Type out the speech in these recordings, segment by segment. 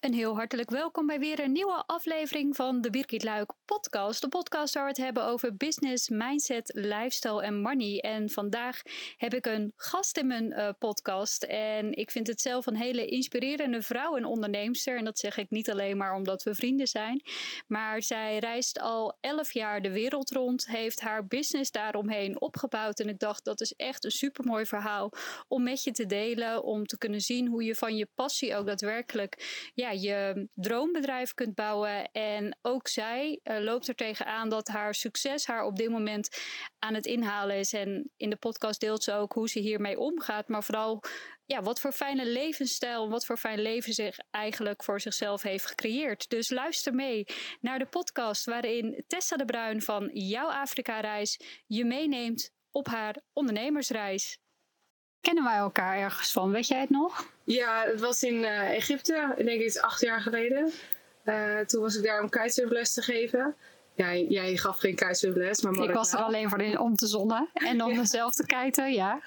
Een heel hartelijk welkom bij weer een nieuwe aflevering van de Birgit Luik podcast. De podcast waar we het hebben over business, mindset, lifestyle en money. En vandaag heb ik een gast in mijn uh, podcast. En ik vind het zelf een hele inspirerende vrouw en onderneemster. En dat zeg ik niet alleen maar omdat we vrienden zijn. Maar zij reist al elf jaar de wereld rond, heeft haar business daaromheen opgebouwd. En ik dacht, dat is echt een supermooi verhaal om met je te delen. Om te kunnen zien hoe je van je passie ook daadwerkelijk je droombedrijf kunt bouwen. En ook zij uh, loopt er tegenaan dat haar succes haar op dit moment aan het inhalen is. En in de podcast deelt ze ook hoe ze hiermee omgaat. Maar vooral ja, wat voor fijne levensstijl, wat voor fijn leven zich eigenlijk voor zichzelf heeft gecreëerd. Dus luister mee naar de podcast waarin Tessa de Bruin van Jouw Afrika-reis je meeneemt op haar ondernemersreis. Kennen wij elkaar ergens van? Weet jij het nog? Ja, het was in uh, Egypte, ik denk iets acht jaar geleden. Uh, toen was ik daar om kitesurfles te geven. Ja, jij gaf geen kitesurfles, maar Ik was er alleen voor in, om te zonnen en om mezelf te kiten, ja.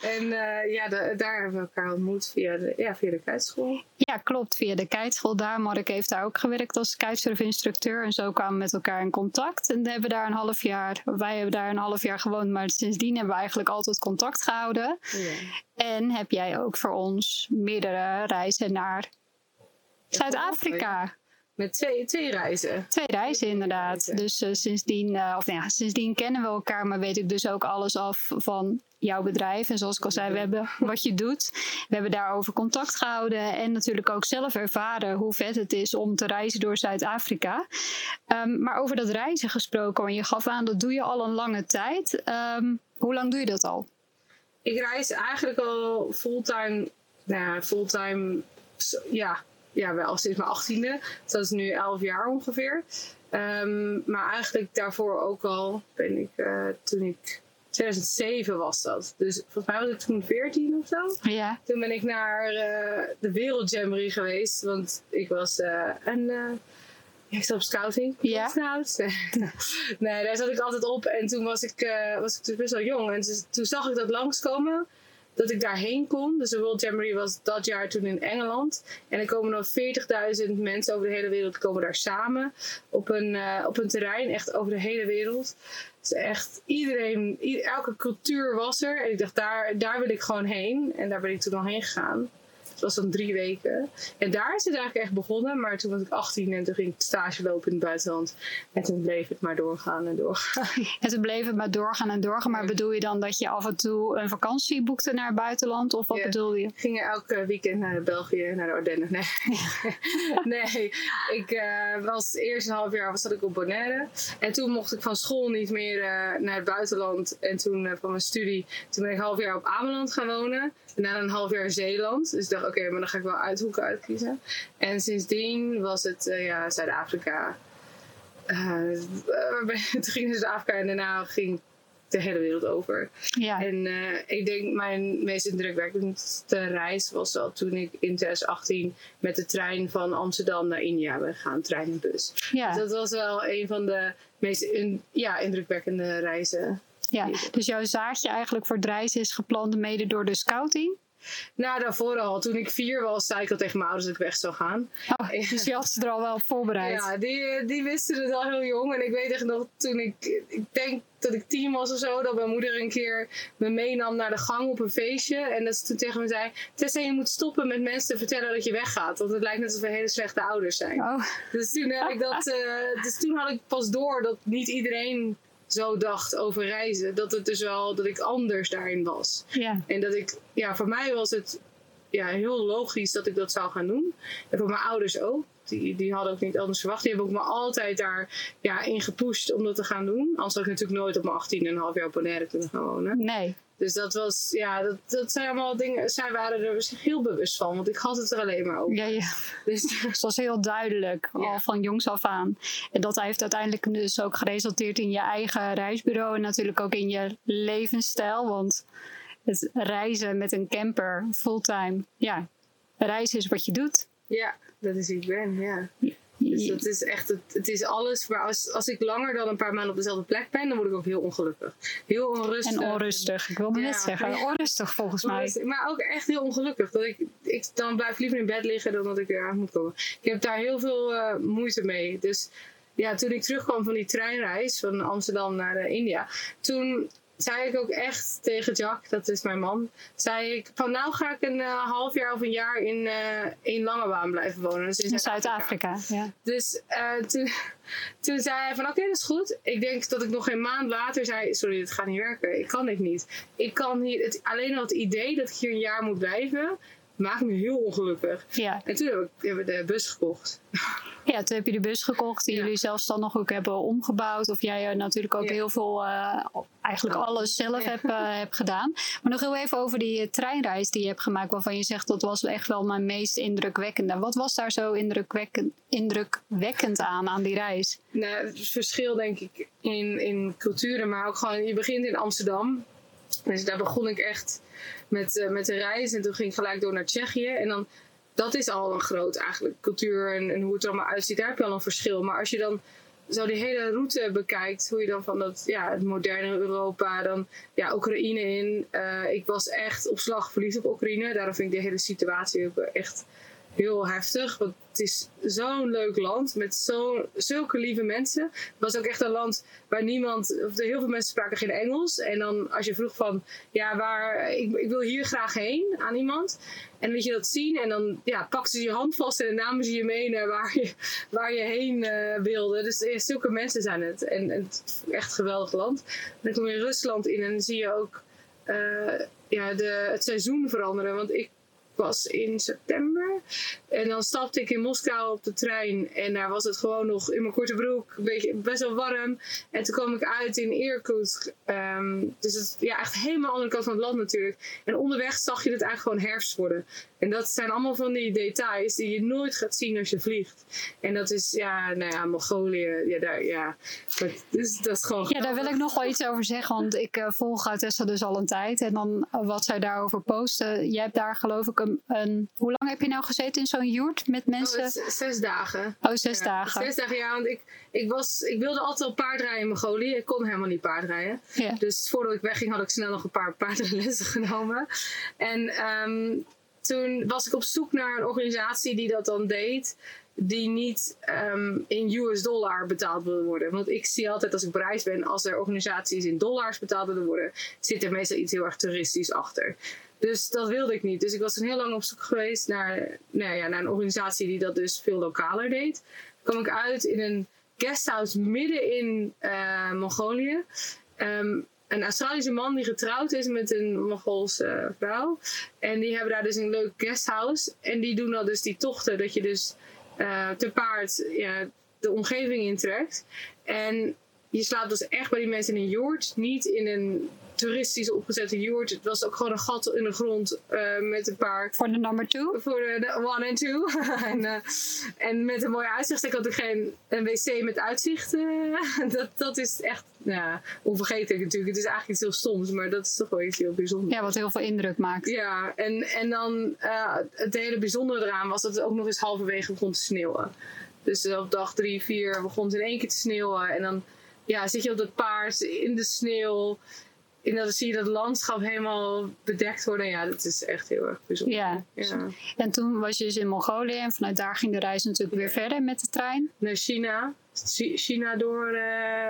En uh, ja, de, daar hebben we elkaar ontmoet via de, ja, via de kiteschool. Ja, klopt, via de kiteschool daar. Mark heeft daar ook gewerkt als kitesurfinstructeur. En zo kwamen we met elkaar in contact. En hebben daar een half jaar, wij hebben daar een half jaar gewoond, maar sindsdien hebben we eigenlijk altijd contact gehouden. Ja. En heb jij ook voor ons meerdere reizen naar Zuid-Afrika. Met twee, twee reizen. Twee reizen, inderdaad. Dus uh, sindsdien, uh, of nou ja, sindsdien kennen we elkaar, maar weet ik dus ook alles af van jouw bedrijf. En zoals ik al zei, we hebben wat je doet. We hebben daarover contact gehouden en natuurlijk ook zelf ervaren hoe vet het is om te reizen door Zuid-Afrika. Um, maar over dat reizen gesproken, want je gaf aan dat doe je al een lange tijd. Um, hoe lang doe je dat al? Ik reis eigenlijk al fulltime, nou ja, fulltime, ja, ja, wel sinds mijn achttiende. Dus dat is nu elf jaar ongeveer. Um, maar eigenlijk daarvoor ook al ben ik, uh, toen ik 2007 was dat. Dus volgens mij was ik toen 14 of zo. Ja. Toen ben ik naar uh, de Wereldjamboree geweest. Want ik was uh, een... ik zat op scouting. Ja. Scouts. nee, daar zat ik altijd op. En toen was ik, was ik dus best wel jong. En dus, toen zag ik dat langskomen dat ik daarheen kon. Dus de World Jamboree was dat jaar toen in Engeland. En er komen dan 40.000 mensen over de hele wereld komen daar samen op een, uh, op een terrein, echt over de hele wereld. Dus echt iedereen, elke cultuur was er. En ik dacht, daar, daar wil ik gewoon heen. En daar ben ik toen al heen gegaan. Het was dan drie weken. En daar is het eigenlijk echt begonnen. Maar toen was ik 18 en toen ging ik stage lopen in het buitenland. En toen bleef het maar doorgaan en doorgaan. En toen bleef het maar doorgaan en doorgaan. Maar bedoel je dan dat je af en toe een vakantie boekte naar het buitenland? Of wat bedoel je? Ik ging elke weekend naar België, naar de Ardennen. Nee, nee ik uh, was eerst een half jaar zat ik op Bonaire. En toen mocht ik van school niet meer uh, naar het buitenland. En toen uh, van mijn studie, toen ben ik een half jaar op Ameland gaan wonen. En daarna een half jaar Zeeland. Dus ik dacht, oké, okay, maar dan ga ik wel uithoeken uitkiezen. En sindsdien was het uh, ja, Zuid-Afrika. Uh, toen ging Zuid-Afrika en daarna ging de hele wereld over. Ja. En uh, ik denk mijn meest indrukwekkende reis was wel toen ik in 2018 met de trein van Amsterdam naar India ben gegaan, trein en bus. Ja. Dus dat was wel een van de meest in, ja, indrukwekkende reizen. Ja, dus jouw zaadje eigenlijk voor het reizen is geplant mede door de scouting? Nou, daarvoor al. Toen ik vier was, zei ik al tegen mijn ouders dat ik weg zou gaan. Oh, dus je had ze er al wel op voorbereid? Ja, die, die wisten het al heel jong. En ik weet echt nog, toen ik, ik denk dat ik tien was of zo, dat mijn moeder een keer me meenam naar de gang op een feestje. En dat ze toen tegen me zei, Tessa, je moet stoppen met mensen te vertellen dat je weggaat. Want het lijkt net alsof we hele slechte ouders zijn. Oh. Dus, toen heb ik dat, uh, dus toen had ik pas door dat niet iedereen zo dacht over reizen. Dat het dus wel, dat ik anders daarin was. Ja. En dat ik, ja, voor mij was het ja, heel logisch dat ik dat zou gaan doen. En voor mijn ouders ook. Die, die hadden ook niet anders verwacht. Die hebben ook me altijd daar ja, in gepusht om dat te gaan doen. Anders had ik natuurlijk nooit op mijn 18 en een half jaar op Bonaire kunnen gaan wonen. Nee. Dus dat was, ja, dat, dat zijn allemaal dingen. Zij waren er zich heel bewust van, want ik had het er alleen maar over. Ja, ja. Dus het was heel duidelijk, ja. al van jongs af aan. En dat heeft uiteindelijk dus ook geresulteerd in je eigen reisbureau en natuurlijk ook in je levensstijl. Want het reizen met een camper fulltime, ja, reizen is wat je doet. Ja, dat is wie ik ben, ja. Dus dat is echt, het, het is alles. Maar als, als ik langer dan een paar maanden op dezelfde plek ben, dan word ik ook heel ongelukkig. Heel onrustig. En onrustig, ik wilde Ja. net zeggen. Onrustig volgens mij. Maar ook echt heel ongelukkig. Dat ik, ik dan blijf liever in bed liggen dan dat ik weer uit moet komen. Ik heb daar heel veel eh, moeite mee. Dus ja, toen ik terugkwam van die treinreis van Amsterdam naar eh, India, toen zei ik ook echt tegen Jack, dat is mijn man, zei ik van nou ga ik een eh, half jaar of een jaar in, eh in Langebaan blijven wonen. Dus in In Zuid-Afrika, ja. dus eh, toen, toen zei hij van oké, dat is goed. Ik denk dat ik nog een maand later zei, sorry, dit gaat niet werken. Ik kan dit niet. Ik kan hier, het, alleen al het idee dat ik hier een jaar moet blijven, maakt me heel ongelukkig. Ja. En toen hebben we de bus gekocht. ja, toen heb je de bus gekocht die Ja. jullie zelfstandig ook hebben omgebouwd. Of jij eh, natuurlijk ook Ja. heel veel, eh, eigenlijk alles zelf hebt, eh, hebt gedaan. Maar nog heel even over die treinreis die je hebt gemaakt. Waarvan je zegt dat was echt wel mijn meest indrukwekkende. Wat was daar zo indrukwekkend, indrukwekkend aan, aan die reis? Nou, het verschil denk ik in, in culturen, maar ook gewoon, je begint in Amsterdam. Dus daar begon ik echt met, eh, met de reis en toen ging ik gelijk door naar Tsjechië. En dan, dat is al een groot eigenlijk cultuur en, en hoe het er allemaal uitziet, daar heb je al een verschil. Maar als je dan zo die hele route bekijkt, hoe je dan van dat, ja, het moderne Europa, dan ja, Oekraïne in. Eh, ik was echt op slag verliefd op Oekraïne, daarom vind ik de hele situatie ook echt heel heftig. Het is zo'n leuk land met zo, zulke lieve mensen. Het was ook echt een land waar niemand, of heel veel mensen spraken geen Engels. En dan als je vroeg van, ja, waar, ik, ik wil hier graag heen aan iemand. En liet je dat zien en dan ja, pakten ze je hand vast en dan namen ze je mee naar waar je, waar je heen eh, wilde. Dus eh, zulke mensen zijn het. En, het echt een geweldig land. Dan kom je in Rusland in en dan zie je ook eh, ja, de, het seizoen veranderen. Want ik was in september. En dan stapte ik in Moskou op de trein. En daar was het gewoon nog in mijn korte broek. Een beetje, best wel warm. En toen kwam ik uit in Irkutsk. Ehm, dus het ja, echt helemaal andere kant van het land natuurlijk. En onderweg zag je het eigenlijk gewoon herfst worden. En dat zijn allemaal van die details die je nooit gaat zien als je vliegt. En dat is, ja, nou ja, Mongolië. Ja, daar, ja. Maar, dus dat is gewoon Ja, daar wil ik nog wel iets over zeggen. Want ik eh, volg Tessa dus al een tijd. En dan eh, wat zij daarover posten. Jij hebt daar geloof ik een, een... Hoe lang heb je nou gezeten in zo'n yurt met Oh, mensen? zes dagen. Oh, zes Ja, dagen. Zes dagen, ja. Want ik, ik, was, ik wilde altijd al paardrijden in Mongolië. Ik kon helemaal niet paardrijden. Ja. Dus voordat ik wegging had ik snel nog een paar paardenlessen genomen. En ehm, toen was ik op zoek naar een organisatie die dat dan deed. Die niet ehm, in US dollar betaald wilde worden. Want ik zie altijd als ik op reis ben, als er organisaties in dollars betaald willen worden, zit er meestal iets heel erg toeristisch achter. Dus dat wilde ik niet. Dus ik was toen heel lang op zoek geweest naar, nou ja, naar een organisatie die dat dus veel lokaler deed. Toen kwam ik uit in een guesthouse midden in eh, Mongolië. Ehm, een Australische man die getrouwd is met een Mongoolse vrouw. En die hebben daar dus een leuk guesthouse. En die doen dan dus die tochten dat je dus eh, te paard ja, de omgeving intrekt. En je slaapt dus echt bij die mensen in een yurt. Niet in een toeristisch opgezette yurt. Het was ook gewoon een gat in de grond eh, met een paar Voor de number two. voor de, one en two. en, eh, en met een mooi uitzicht. Ik had ook geen een wc met uitzicht. eh, dat, dat is echt ja, onvergetelijk natuurlijk. Het is eigenlijk iets heel stoms, maar dat is toch wel iets heel bijzonders. Ja, wat heel veel indruk maakt. Ja, en, en dan het hele bijzondere eraan was dat het ook nog eens halverwege begon te sneeuwen. Dus op dag drie, vier begon het in één keer te sneeuwen. En dan ja, zit je op dat paard in de sneeuw. En dan zie je dat landschap helemaal bedekt worden. Ja, dat is echt heel erg bijzonder. Ja. ja. En toen was je dus in Mongolië. En vanuit daar ging de reis natuurlijk weer verder met de trein. naar China. Chi- China door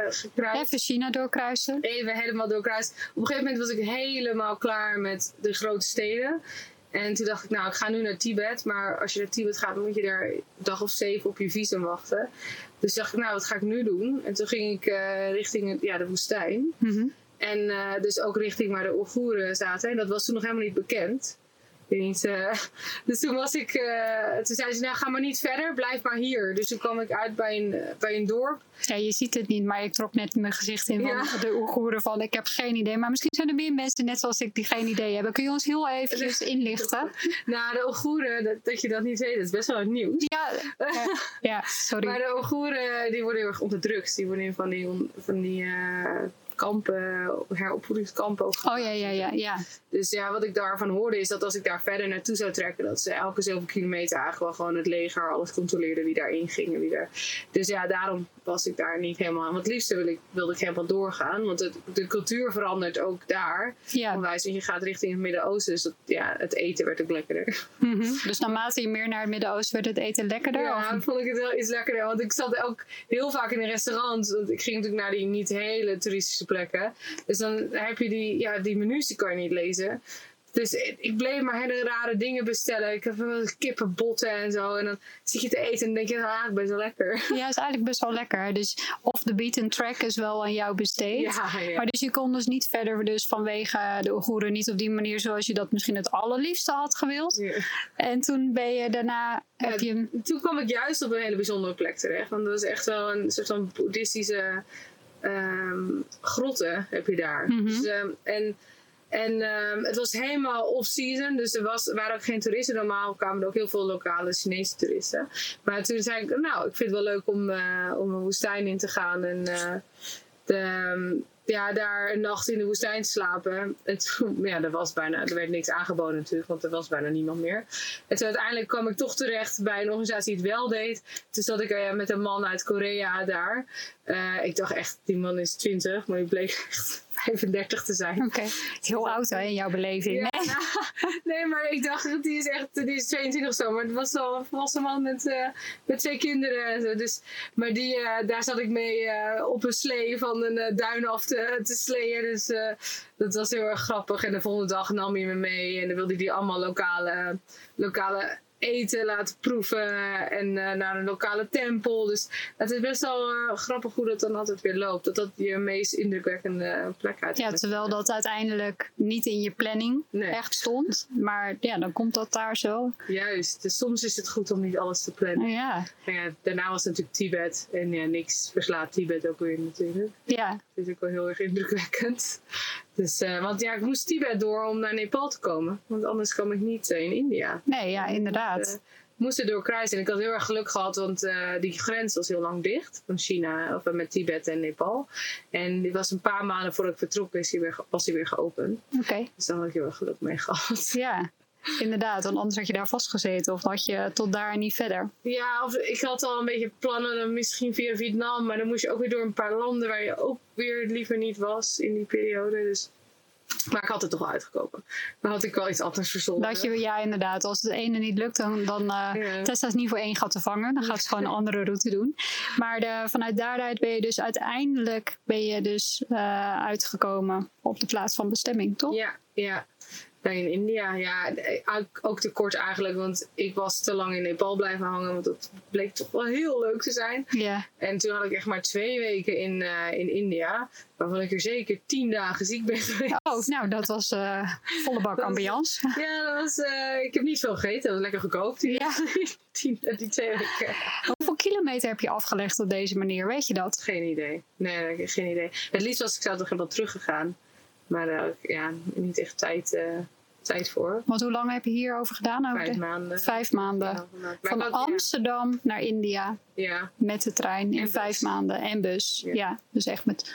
gekruist. Even China doorkruisen. Even helemaal doorkruist. Op een gegeven moment was ik helemaal klaar met de grote steden. En toen dacht ik, nou, ik ga nu naar Tibet. Maar als je naar Tibet gaat, dan moet je daar een dag of zeven op je visum wachten. Dus dacht ik, nou, wat ga ik nu doen? En toen ging ik eh, richting ja, de woestijn. Mhm. En eh, dus ook richting waar de Oeigoeren zaten. En dat was toen nog helemaal niet bekend. Niet, eh, dus toen was ik, eh, toen zeiden ze, nou ga maar niet verder, blijf maar hier. Dus toen kwam ik uit bij een, bij een dorp. Ja, je ziet het niet, maar ik trok net mijn gezicht in van Ja. de Oeigoeren van ik heb geen idee. Maar misschien zijn er meer mensen net zoals ik die geen idee hebben. Kun je ons heel eventjes inlichten? Nou, de Oeigoeren, dat, dat je dat niet weet, dat is best wel het nieuws. Ja, ja, ja, sorry. Maar de Oeigoeren, die worden heel erg onderdrukt. Die worden van die, van die kampen, heropvoedingskampen. Ook oh ja, ja, ja, ja. Dus ja, wat ik daarvan hoorde is dat als ik daar verder naartoe zou trekken, dat ze elke zoveel kilometer eigenlijk wel gewoon het leger alles controleerde wie daarin ging en wie daar. Dus ja, daarom was ik daar niet helemaal aan. Want het liefste wil ik, wilde ik helemaal doorgaan, want het, de cultuur verandert ook daar. Ja. Onwijs, je gaat richting het Midden-Oosten, dus dat, ja, het eten werd ook lekkerder. Mhm. Dus naarmate je meer naar het Midden-Oosten werd het eten lekkerder? Ja, of? vond ik het wel iets lekkerder. Want ik zat ook heel vaak in een restaurant. Want ik ging natuurlijk naar die niet hele toeristische plekken. Dus dan heb je die, ja, die menus, die kan je niet lezen. Dus ik bleef maar hele rare dingen bestellen. Ik heb kippenbotten en zo. En dan zit je te eten en denk je, ah, best wel lekker. Ja, is eigenlijk best wel lekker. Dus off the beaten track is wel aan jou besteed. Ja, ja. Maar dus je kon dus niet verder, dus vanwege de Oeigoeren, niet op die manier zoals je dat misschien het allerliefste had gewild. Ja. En toen ben je daarna, heb je... Toen kwam ik juist op een hele bijzondere plek terecht. Want dat was echt wel een soort van boeddhistische ehm, grotten heb je daar. Mhm. Dus, ehm, en en ehm, het was helemaal off-season, dus er, was, waren ook geen toeristen. Normaal kwamen er ook heel veel lokale Chinese toeristen. Maar toen zei ik, nou, ik vind het wel leuk om, eh, om een woestijn in te gaan. En eh, de, ja, daar een nacht in de woestijn te slapen. Ja, er, was bijna, er werd niks aangeboden natuurlijk, want er was bijna niemand meer. En toen uiteindelijk kwam ik toch terecht bij een organisatie die het wel deed. Toen zat ik eh, met een man uit Korea daar. Eh, ik dacht echt, die man is 20, maar die bleek echt 35 te zijn. Oké, heel oud hè, in jouw beleving. Ja, Nee? nou, nee, maar ik dacht, die is echt, die is 22 of zo. Maar het was wel een volwassen man met, eh, met twee kinderen en zo. Dus, maar die, eh, daar zat ik mee eh, op een slee van een duin af te, te sleeën. Dus dat was heel erg grappig. En de volgende dag nam hij me mee. En dan wilde hij allemaal lokale, lokale eten laten proeven. En eh, naar een lokale tempel. Dus het is best wel eh, grappig hoe dat dan altijd weer loopt. Dat dat je meest indrukwekkende plek uit Ja, terwijl dat uiteindelijk niet in je planning Nee. echt stond. Maar ja, dan komt dat daar zo. Juist, dus soms is het goed om niet alles te plannen. Ja, Nou ja, daarna was natuurlijk Tibet. En ja, niks verslaat Tibet ook weer natuurlijk. ja. Dat is ook wel heel erg indrukwekkend. Dus, eh, want ja, ik moest Tibet door om naar Nepal te komen. Want anders kwam ik niet eh, in India. Nee, ja, inderdaad. Eh, ik moest er door kruisen. En ik had heel erg geluk gehad, want eh, die grens was heel lang dicht. Van China, of eh, met Tibet en Nepal. En die was een paar maanden voordat ik vertrok, is weer, was die weer geopend. Oké, Dus daar had ik heel erg geluk mee gehad. ja. Inderdaad, want anders had je daar vastgezeten of had je tot daar niet verder. Ja, of ik had al een beetje plannen, misschien via Vietnam. Maar dan moest je ook weer door een paar landen waar je ook weer liever niet was in die periode. Dus... Maar ik had het toch wel uitgekomen. Dan had ik wel iets anders verzonnen. Dat je, ja, inderdaad. Als het ene niet lukt, dan, dan eh, Ja. Tessa is niet voor één gat te vangen. Dan gaat ze gewoon een andere route doen. Maar de, vanuit daaruit ben je dus uiteindelijk ben je dus eh, uitgekomen op de plaats van bestemming, toch? Ja, ja. In India, ja. ook- te kort eigenlijk, want ik was te lang in Nepal blijven hangen. Want dat bleek toch wel heel leuk te zijn. Ja. En toen had ik echt maar twee weken in, eh, in India. Waarvan ik er zeker tien dagen ziek ben geweest. Oh, nou, dat was eh, volle bak ambiance. Ja, dat was, eh, ik heb niet veel gegeten. Dat was lekker gekookt. Die, Ja. die, die twee weken. Hoeveel kilometer heb je afgelegd op deze manier? Weet je dat? Geen idee. Nee, geen idee. Het liefst was ik zou toch wel teruggegaan. Maar eh, ja, niet echt tijd, eh, tijd voor. Want hoe lang heb je hierover gedaan? Over Vijf de- maanden. Vijf maanden. Ja, Van ja, Amsterdam naar India Ja, met de trein in vijf maanden en bus. Ja. Dus echt met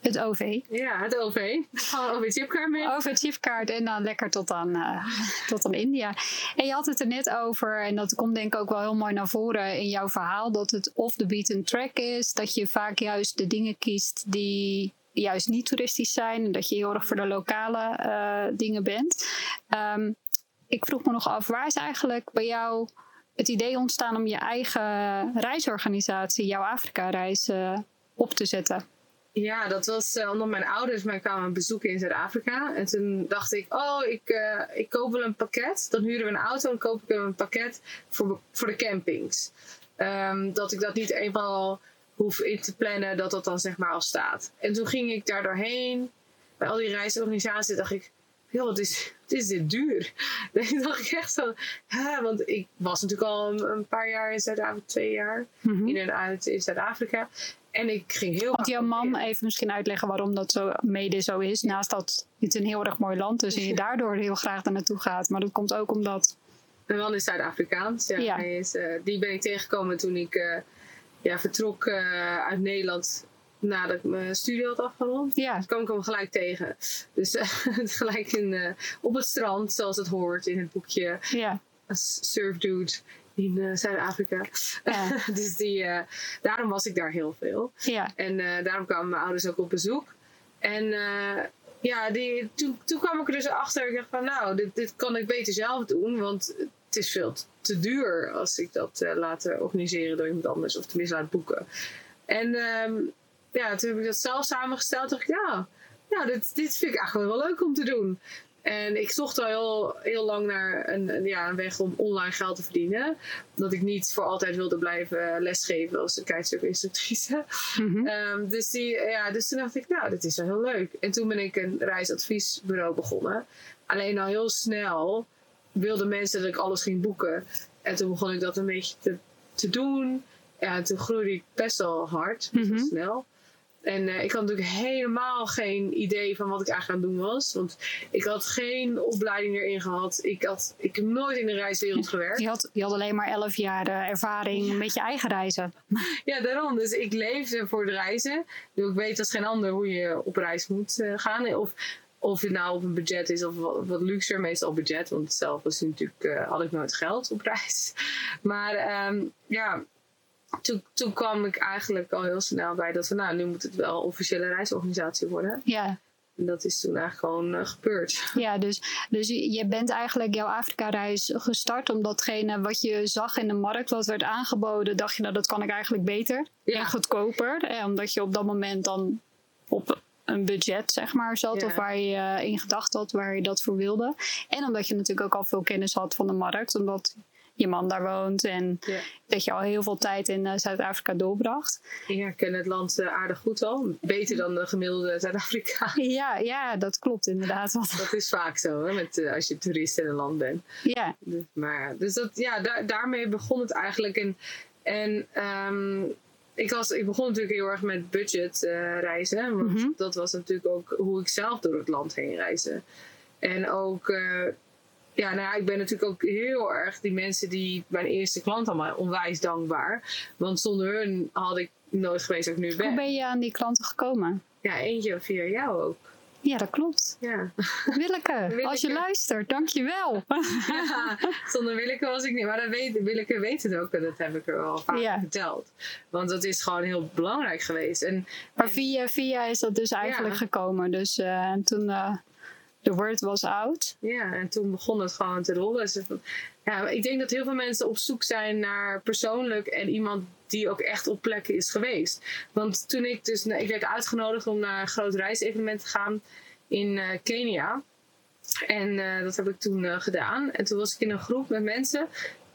het OV. ja, het OV. Gewoon OV-chipkaart mee. Over chipkaart en dan lekker tot aan, eh, tot aan India. En je had het er net over, en dat komt denk ik ook wel heel mooi naar voren in jouw verhaal, dat het off the beaten track is. Dat je vaak juist de dingen kiest die juist niet toeristisch zijn. En dat je heel erg voor de lokale eh, dingen bent. Ehm, ik vroeg me nog af, waar is eigenlijk bij jou het idee ontstaan om je eigen reisorganisatie, jouw Afrika-reis, op te zetten? Ja, dat was eh, omdat mijn ouders mij kwamen bezoeken in Zuid-Afrika. En toen dacht ik, oh, ik, eh, ik koop wel een pakket. Dan huren we een auto en koop ik een pakket voor, voor de campings. Ehm, dat ik dat niet eenmaal hoef in te plannen, dat dat dan zeg maar al staat. En toen ging ik daar doorheen, bij al die reisorganisaties, dacht ik, joh, wat is, wat is dit duur? Dan dacht ik echt zo, hè, want ik was natuurlijk al een, een paar jaar in Zuid-Afrika, twee jaar in en uit in Zuid-Afrika. En ik ging heel Want jouw man, even misschien uitleggen waarom dat zo mede zo is. Naast dat het een heel erg mooi land is en je daardoor heel graag daar naartoe gaat. Maar dat komt ook omdat. Mijn man is Zuid-Afrikaans. Ja, Ja. Hij is, eh, die ben ik tegengekomen toen ik eh, ja, vertrok eh, uit Nederland nadat ik mijn studie had afgerond. Ja. Dus kwam ik hem gelijk tegen. Dus gelijk in, eh, op het strand, zoals het hoort in het boekje Ja. surfdude in eh, Zuid-Afrika. Ja. dus die, daarom was ik daar heel veel. Ja. En daarom kwamen mijn ouders ook op bezoek. En ja, die, toen, toen kwam ik er dus achter. Ik dacht van nou, dit, dit kan ik beter zelf doen. Want het is veel te duur als ik dat eh, laat organiseren door iemand anders. Of tenminste laat boeken. En ehm, ja, toen heb ik dat zelf samengesteld. dacht ik, ja, ja dit, dit vind ik eigenlijk wel leuk om te doen. En ik zocht al heel, heel lang naar een, ja, een weg om online geld te verdienen. Omdat ik niet voor altijd wilde blijven lesgeven als een kitesurfinstructrice. Ehm, dus, die, ja, dus toen dacht ik, nou, dit is wel heel leuk. En toen ben ik een reisadviesbureau begonnen. Alleen al heel snel wilden mensen dat ik alles ging boeken. En toen begon ik dat een beetje te, te doen. Ja, en toen groeide ik best wel hard, best wel Mhm. snel. En eh, ik had natuurlijk helemaal geen idee van wat ik eigenlijk aan het doen was. Want ik had geen opleiding erin gehad. Ik, had, ik heb nooit in de reiswereld gewerkt. Je, had, je had alleen maar elf jaar eh, ervaring met je eigen reizen. Ja, daarom. Dus ik leefde voor de reizen. Dus ik weet als geen ander hoe je op reis moet eh, gaan. Of, of het nou op een budget is of wat, wat luxer, meestal budget. Want zelf was natuurlijk, eh, had ik nooit geld op reis. Maar ehm, ja, toen, toen kwam ik eigenlijk al heel snel bij dat van nou, nu moet het wel officiële reisorganisatie worden. Ja, En dat is toen eigenlijk gewoon eh, gebeurd. ja dus, dus je je bent eigenlijk jouw Afrika-reis gestart om datgene wat je zag in de markt, wat werd aangeboden, dacht je nou dat kan ik eigenlijk beter Ja. en goedkoper. Eh, omdat je op dat moment dan op een budget zeg maar zat Ja. of waar je eh, in gedacht had waar je dat voor wilde. En omdat je natuurlijk ook al veel kennis had van de markt, omdat je man daar woont en Ja. dat je al heel veel tijd in eh, Zuid-Afrika doorbracht. Ja, ik ken het land eh, aardig goed al. Beter dan de gemiddelde Zuid-Afrika. Ja, ja, dat klopt inderdaad. Dat is vaak zo, hè, met, als je toerist in een land bent. ja, Dus, maar, dus dat, ja, daar, daarmee begon het eigenlijk. En, en ehm, ik, was, ik begon natuurlijk heel erg met budget eh, reizen. Want Mhm. dat was natuurlijk ook hoe ik zelf door het land heen reisde. En ook, eh, ja, nou ja, ik ben natuurlijk ook heel erg die mensen die mijn eerste klant allemaal onwijs dankbaar. Want zonder hun had ik nooit geweest dat ik nu hoe ben. ben je aan die klanten gekomen? Ja, eentje via jou ook. Ja, dat klopt. Ja. Willeke, Willeke. als je luistert, dankjewel. Ja, zonder Willeke was ik niet. Maar dat weet, Willeke weet het ook en dat heb ik er wel vaak Ja. verteld. Want dat is gewoon heel belangrijk geweest. En Maar via via is dat dus eigenlijk Ja. gekomen. Dus eh, en toen eh de word was out. ja, en toen begon het gewoon te rollen. Dus ja, ik denk dat heel veel mensen op zoek zijn naar persoonlijk en iemand die ook echt op plekken is geweest. Want toen ik dus, ik werd uitgenodigd om naar een groot reisevenement te gaan in eh, Kenia. En eh, dat heb ik toen eh, gedaan. En toen was ik in een groep met mensen.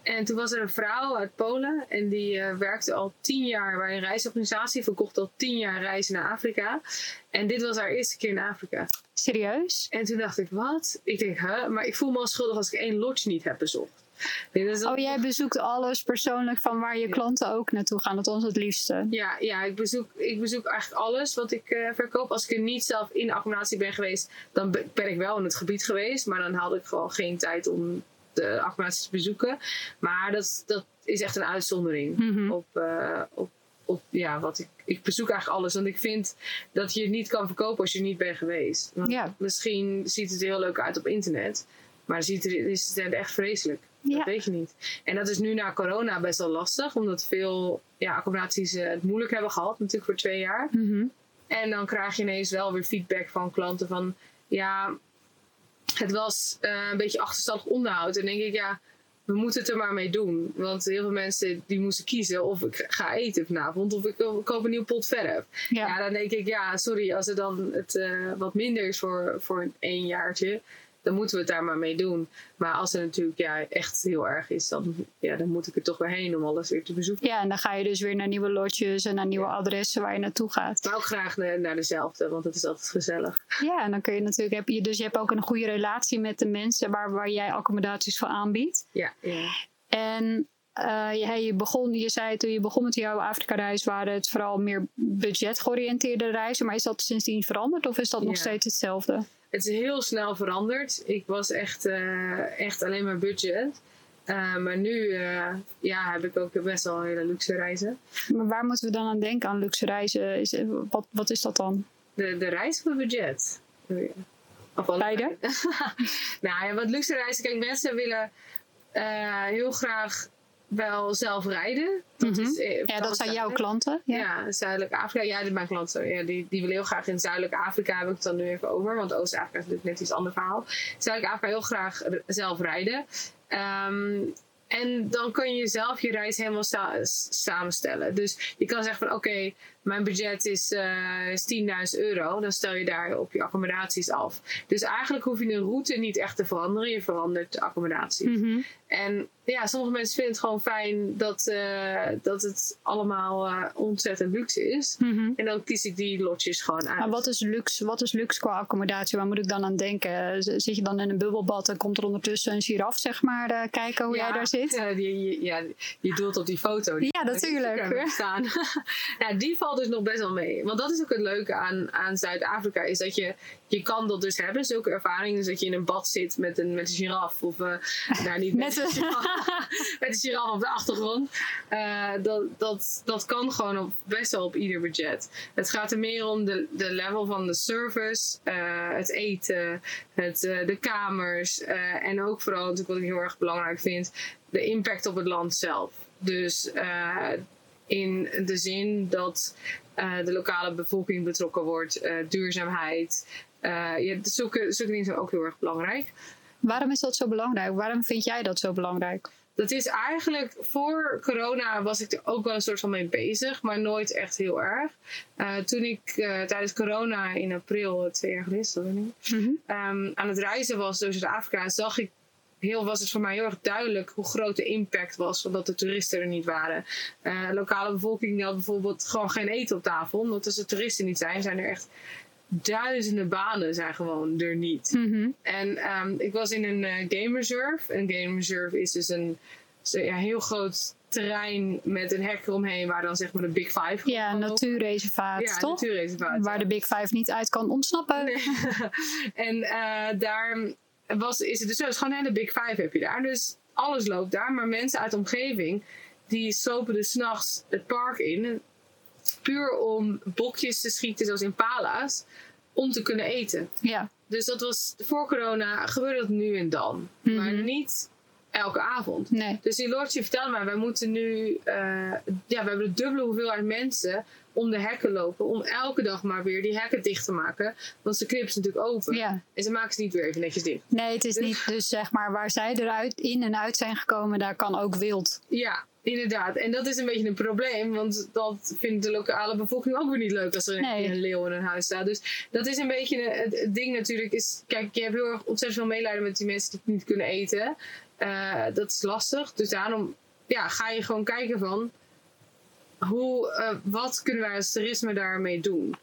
En toen was er een vrouw uit Polen. En die werkte al tien jaar bij een reisorganisatie. Verkocht al tien jaar reizen naar Afrika. En dit was haar eerste keer in Afrika. Serieus? En toen dacht ik, wat? Ik denk, huh? Maar ik voel me al schuldig als ik één lodge niet heb bezocht. Oh, jij bezoekt alles persoonlijk van waar je klanten ook naartoe gaan. Dat ons het liefste. Ja, ja ik, bezoek, ik bezoek eigenlijk alles wat ik eh, verkoop. Als ik er niet zelf in de accommodatie ben geweest, dan be- ben ik wel in het gebied geweest. Maar dan had ik gewoon geen tijd om de accommodatie te bezoeken. Maar dat, dat is echt een uitzondering Mhm. op, eh, op, op ja, wat ik, ik bezoek eigenlijk alles. Want ik vind dat je het niet kan verkopen als je niet bent geweest. Want Ja. Misschien ziet het er heel leuk uit op internet. Maar ziet er, is het echt vreselijk. Ja. Dat weet je niet. En dat is nu na corona best wel lastig. Omdat veel ja, accommodaties eh, het moeilijk hebben gehad. Natuurlijk voor twee jaar. Mhm. En dan krijg je ineens wel weer feedback van klanten van... Ja, het was eh, een beetje achterstallig onderhoud. En dan denk ik, ja, we moeten het er maar mee doen. Want heel veel mensen die moesten kiezen of ik ga eten vanavond... of ik koop een nieuw pot verf. Ja. Ja, dan denk ik, ja, sorry, als het dan het eh, wat minder is voor, voor een jaartje, dan moeten we het daar maar mee doen. Maar als het natuurlijk ja, echt heel erg is, dan, ja, dan moet ik er toch weer heen om alles weer te bezoeken. ja, en dan ga je dus weer naar nieuwe lodges en naar nieuwe adressen waar je naartoe gaat. Maar ook graag naar, naar dezelfde, want het is altijd gezellig. Ja, en dan kun je natuurlijk, heb je, dus je hebt ook een goede relatie met de mensen waar, waar jij accommodaties voor aanbiedt. Ja, ja. En eh, je, je, begon, je zei toen je begon met jouw Afrika-reis, waren het vooral meer budget-georiënteerde reizen. Maar is dat sindsdien veranderd of is dat nog Ja. steeds hetzelfde? Het is heel snel veranderd. Ik was echt, eh, echt alleen maar budget. Eh, maar nu uh, ja, heb ik ook best wel hele luxe reizen. Maar waar moeten we dan aan denken aan luxe reizen? Is, wat, wat is dat dan? De, de reis voor budget. Of Beide? nou ja, wat luxe reizen. Kijk, mensen willen heel graag wel zelf rijden. Dat mm -hmm. is, ja, dat zijn jouw klanten. Ja, ja Zuidelijk Afrika. Ja, mijn klanten. Ja, die, die willen heel graag in Zuidelijk Afrika, heb ik het dan nu even over. Want Oost-Afrika is natuurlijk net iets ander verhaal. Zuidelijk Afrika heel graag zelf rijden. Um, en dan kun je zelf je reis helemaal samenstellen. Dus je kan zeggen van oké, mijn budget is, uh, is 10.000 euro. Dan stel je daar op je accommodaties af. Dus eigenlijk hoef je een route niet echt te veranderen. Je verandert de accommodaties. Mm -hmm. En ja, sommige mensen vinden het gewoon fijn dat, uh, dat het allemaal uh, ontzettend luxe is. Mm -hmm. En dan kies ik die lotjes gewoon uit. Maar wat is luxe, wat is luxe qua accommodatie? Waar moet ik dan aan denken? Zit je dan in een bubbelbad en komt er ondertussen een giraf, zeg maar, uh, kijken hoe ja, jij daar zit? Ja, die, ja, je doelt op die foto. Die ja, natuurlijk. Staan. ja, die valt dus nog best wel mee. Want dat is ook het leuke aan, aan Zuid-Afrika, is dat je, je kan dat dus hebben, zulke ervaringen. Dus dat je in een bad zit met een, met een giraf. Of uh, nou, niet met, met, een met een giraf op de achtergrond. Uh, dat, dat, dat kan gewoon op, best wel op ieder budget. Het gaat er meer om de, de level van de service, uh, het eten, het, de kamers. en ook vooral natuurlijk wat ik heel erg belangrijk vind, de impact op het land zelf. Dus in de zin dat uh, de lokale bevolking betrokken wordt, uh, duurzaamheid. Uh, ja, zulke, zulke dingen zijn ook heel erg belangrijk. Waarom is dat zo belangrijk? Waarom vind jij dat zo belangrijk? Dat is eigenlijk voor corona was ik er ook wel een soort van mee bezig, maar nooit echt heel erg. toen ik tijdens corona in april, twee jaar geleden, mm -hmm. um, aan het reizen was door Zuid-Afrika, zag ik heel, was het voor mij heel erg duidelijk hoe groot de impact was, omdat de toeristen er niet waren. Uh, lokale bevolking had bijvoorbeeld gewoon geen eten op tafel, omdat als de toeristen niet zijn, zijn er echt duizenden banen zijn gewoon er niet. Mm -hmm. En um, ik was in een uh, game reserve. Een game reserve is dus een, ja, heel groot terrein met een hek eromheen waar dan zeg maar de Big Five. Ja, natuurreservaat, ja, toch? natuurreservaat. Waar de Big Five niet uit kan ontsnappen. Nee. en uh, daar was, is het dus zo, het is gewoon een hele big five heb je daar. Dus alles loopt daar, maar mensen uit de omgeving die slopen dus s'nachts het park in. Puur om bokjes te schieten, zoals in pala's, om te kunnen eten. Ja. Dus dat was voor corona, gebeurde dat nu en dan. Mm -hmm. Maar niet elke avond. Nee. Dus die lordje vertelde mij, wij moeten nu, uh, ja, we hebben de dubbele hoeveelheid mensen om de hekken lopen. Om elke dag maar weer die hekken dicht te maken. Want ze knippen ze natuurlijk open. Ja. En ze maken ze niet weer even netjes dicht. Nee, het is dus, niet dus zeg maar waar zij eruit in en uit zijn gekomen, daar kan ook wild. Ja, inderdaad. En dat is een beetje een probleem. Want dat vindt de lokale bevolking ook weer niet leuk als er nee. een leeuw in een huis staat. Dus dat is een beetje het, het ding natuurlijk. Is, kijk, je hebt heel erg ontzettend veel medelijden met die mensen die het niet kunnen eten. Uh, dat is lastig. Dus daarom ja, ga je gewoon kijken van hoe, uh, wat kunnen wij als toerisme daarmee doen?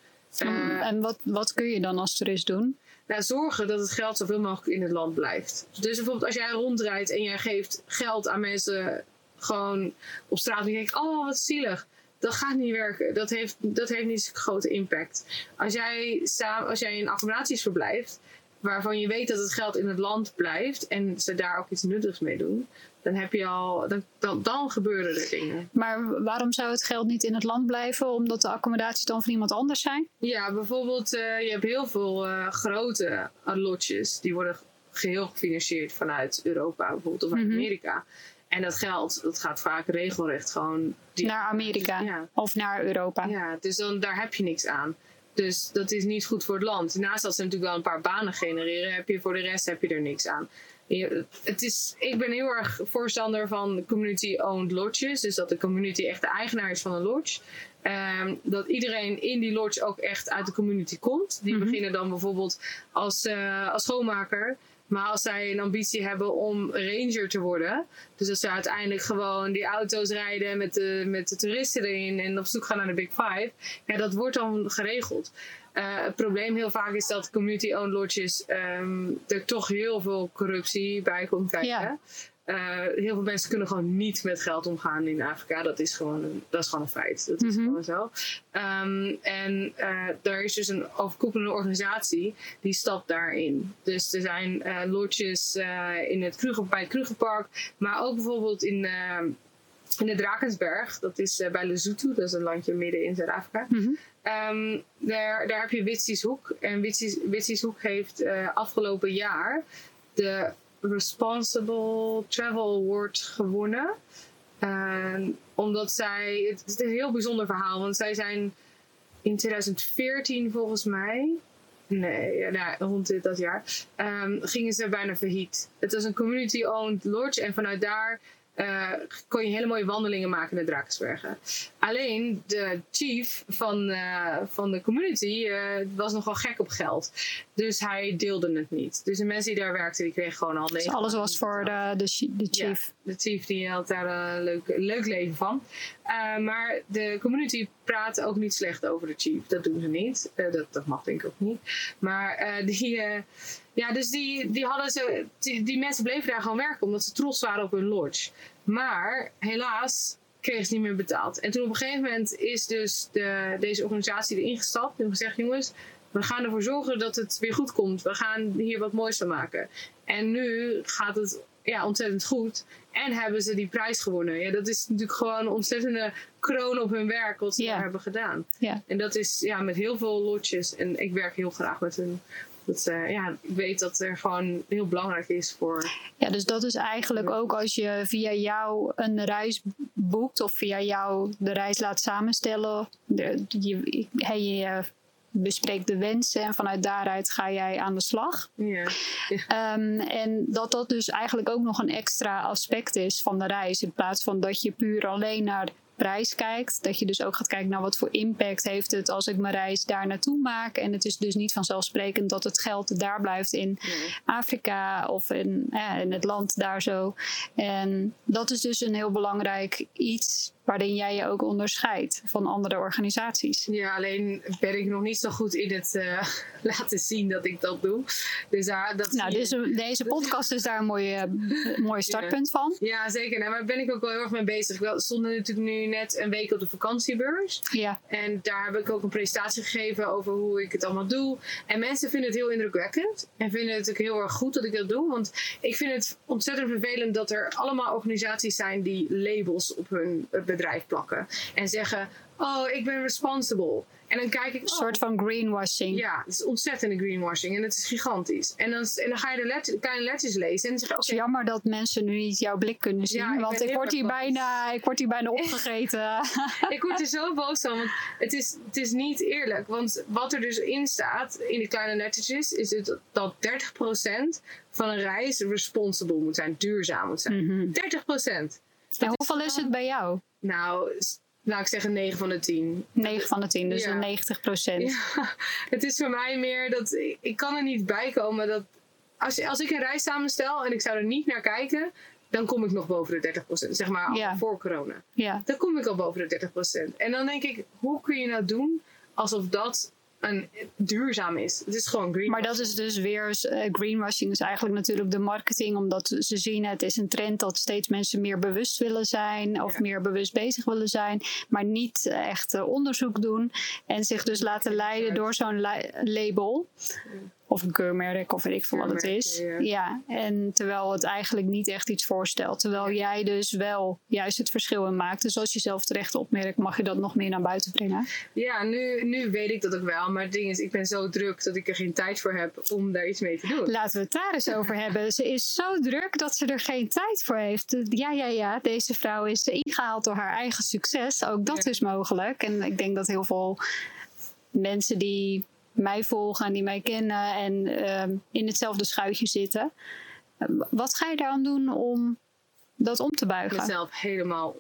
Uh, en wat, wat kun je dan als toerist doen? Nou, zorgen dat het geld zoveel mogelijk in het land blijft. Dus bijvoorbeeld als jij rondrijdt en jij geeft geld aan mensen gewoon op straat en je denkt, oh wat zielig. Dat gaat niet werken. Dat heeft, dat heeft niet zo'n grote impact. Als jij, samen, als jij in accommodaties verblijft, waarvan je weet dat het geld in het land blijft en ze daar ook iets nuttigs mee doen, dan heb je al, dan, dan, dan, gebeuren er dingen. Maar waarom zou het geld niet in het land blijven? Omdat de accommodaties dan van iemand anders zijn? Ja, bijvoorbeeld, uh, je hebt heel veel uh, grote lotjes die worden geheel gefinancierd vanuit Europa bijvoorbeeld of uit mm -hmm. Amerika. En dat geld, dat gaat vaak regelrecht gewoon... Die, naar Amerika ja. of naar Europa. Ja, dus dan, daar heb je niks aan. Dus dat is niet goed voor het land. Naast dat ze natuurlijk wel een paar banen genereren, heb je voor de rest heb je er niks aan. Het is, ik ben heel erg voorstander van community-owned lodges. Dus dat de community echt de eigenaar is van een lodge. Um, dat iedereen in die lodge ook echt uit de community komt. Die mm -hmm. beginnen dan bijvoorbeeld als, uh, als schoonmaker. Maar als zij een ambitie hebben om ranger te worden, dus dat ze uiteindelijk gewoon die auto's rijden met de, met de toeristen erin en op zoek gaan naar de Big Five, ja, dat wordt dan geregeld. Uh, het probleem heel vaak is dat community-owned lodges um, er toch heel veel corruptie bij komt kijken. Ja. Eh, heel veel mensen kunnen gewoon niet met geld omgaan in Afrika. Dat is gewoon een, dat is gewoon een feit. Dat is Mhm. gewoon zo. Ehm, en eh er is dus een overkoepelende organisatie die stapt daarin. Dus er zijn eh lodges eh, in het Kruger, bij het Krugerpark, maar ook bijvoorbeeld in, eh, in de Drakensberg. Dat is eh, bij Lesotho, dat is een landje midden in Zuid-Afrika. Mhm. Ehm, daar, daar heb je Witsieshoek. En Witsies, Witsieshoek heeft eh, afgelopen jaar de Responsible Travel Award gewonnen. Ehm, omdat zij, het is een heel bijzonder verhaal, want zij zijn in 2014 volgens mij, nee, nou, rond dit, dat jaar, ehm, gingen ze bijna failliet. Het was een community-owned lodge en vanuit daar eh, kon je hele mooie wandelingen maken in de Drakensbergen. Alleen de chief van, eh, van de community eh, was nogal gek op geld. Dus hij deelde het niet. Dus de mensen die daar werkten, die kregen gewoon al Dus alles was voor de, de, de chief. De chief die had daar een leuk, leuk leven van. Maar de community praat ook niet slecht over de chief. Dat doen ze niet. Dat, dat mag denk ik ook niet. Maar die, ja, dus die, die, hadden ze, die, die mensen bleven daar gewoon werken omdat ze trots waren op hun lodge. Maar helaas kregen ze niet meer betaald. En toen op een gegeven moment is dus de, deze organisatie erin gestapt en gezegd: jongens, we gaan ervoor zorgen dat het weer goed komt. We gaan hier wat moois van maken. En nu gaat het ja, ontzettend goed. En hebben ze die prijs gewonnen. Ja, dat is natuurlijk gewoon een ontzettende kroon op hun werk wat ze daar hebben gedaan. En dat is ja, met heel veel lotjes. En ik werk heel graag met hun. Dat, eh, ja, ik weet dat er gewoon heel belangrijk is voor. Ja, dus dat is eigenlijk ook als je via jou een reis boekt of via jou de reis laat samenstellen. De, je, je bespreekt de wensen en vanuit daaruit ga jij aan de slag. Ja, Ehm, en dat dat dus eigenlijk ook nog een extra aspect is van de reis. In plaats van dat je puur alleen naar prijs kijkt. Dat je dus ook gaat kijken naar wat voor impact heeft het als ik mijn reis daar naartoe maak. En het is dus niet vanzelfsprekend dat het geld daar blijft in nee. Afrika of in, eh, in het land daar zo. En dat is dus een heel belangrijk iets waarin jij je ook onderscheidt van andere organisaties. ja, alleen ben ik nog niet zo goed in het eh, laten zien dat ik dat doe. Dus daar, dat Nou, deze, deze podcast is daar een mooi, eh, mooi startpunt van. Ja, zeker. Nou, daar ben ik ook wel heel erg mee bezig. We stonden natuurlijk nu net een week op de vakantiebeurs. Ja, En daar heb ik ook een presentatie gegeven over hoe ik het allemaal doe. En mensen vinden het heel indrukwekkend. En vinden het ook heel erg goed dat ik dat doe. Want ik vind het ontzettend vervelend dat er allemaal organisaties zijn die labels op hun eh, bedrijf plakken. En zeggen, oh, ik ben responsible. En dan kijk ik, een oh, soort van greenwashing. ja, het is ontzettende greenwashing. En het is gigantisch. En dan, en dan ga je de let, kleine letters lezen. En dan zeg Het is jammer dat mensen nu niet jouw blik kunnen zien. Ja, ik want ik word, hier boos. bijna, ik word hier bijna opgegeten. Ik word er zo boos van, want het is, het is niet eerlijk. Want wat er dus in staat, in die kleine lettertjes, is het dat 30% van een reis responsible moet zijn, duurzaam moet zijn. Mhm. 30%. En hoeveel is het bij jou? Nou, laat ik zeggen 9 van de 10. 9 van de 10, dus Ja. een 90 procent. Ja, het is voor mij meer dat ik, ik kan er niet bij komen dat als, als ik een reis samenstel en ik zou er niet naar kijken, dan kom ik nog boven de 30%. Zeg maar Ja. voor corona. Ja. dan kom ik al boven de 30%. En dan denk ik, hoe kun je nou doen alsof dat een, duurzaam is? Het is gewoon green. Maar dat is dus weer, eh, greenwashing is eigenlijk natuurlijk de marketing, omdat ze zien het is een trend dat steeds mensen meer bewust willen zijn of Ja. meer bewust bezig willen zijn, maar niet echt eh, onderzoek doen en zich dus laten leiden door zo'n label. Of een keurmerk, of weet ik veel wat het is. Ja, en terwijl het eigenlijk niet echt iets voorstelt. Terwijl jij dus wel juist het verschil in maakt. Dus als je zelf terecht opmerkt, mag je dat nog meer naar buiten brengen. Ja, nu, nu weet ik dat ook wel. Maar het ding is, ik ben zo druk dat ik er geen tijd voor heb om daar iets mee te doen. Laten we het daar eens over hebben. Ze is zo druk dat ze er geen tijd voor heeft. Ja, ja, ja. Deze vrouw is ingehaald door haar eigen succes. Ook dat Ja. is mogelijk. En ik denk dat heel veel mensen die mij volgen en die mij kennen en ehm, in hetzelfde schuitje zitten. eh, Wat ga je daaraan doen om dat om te buigen? Mezelf helemaal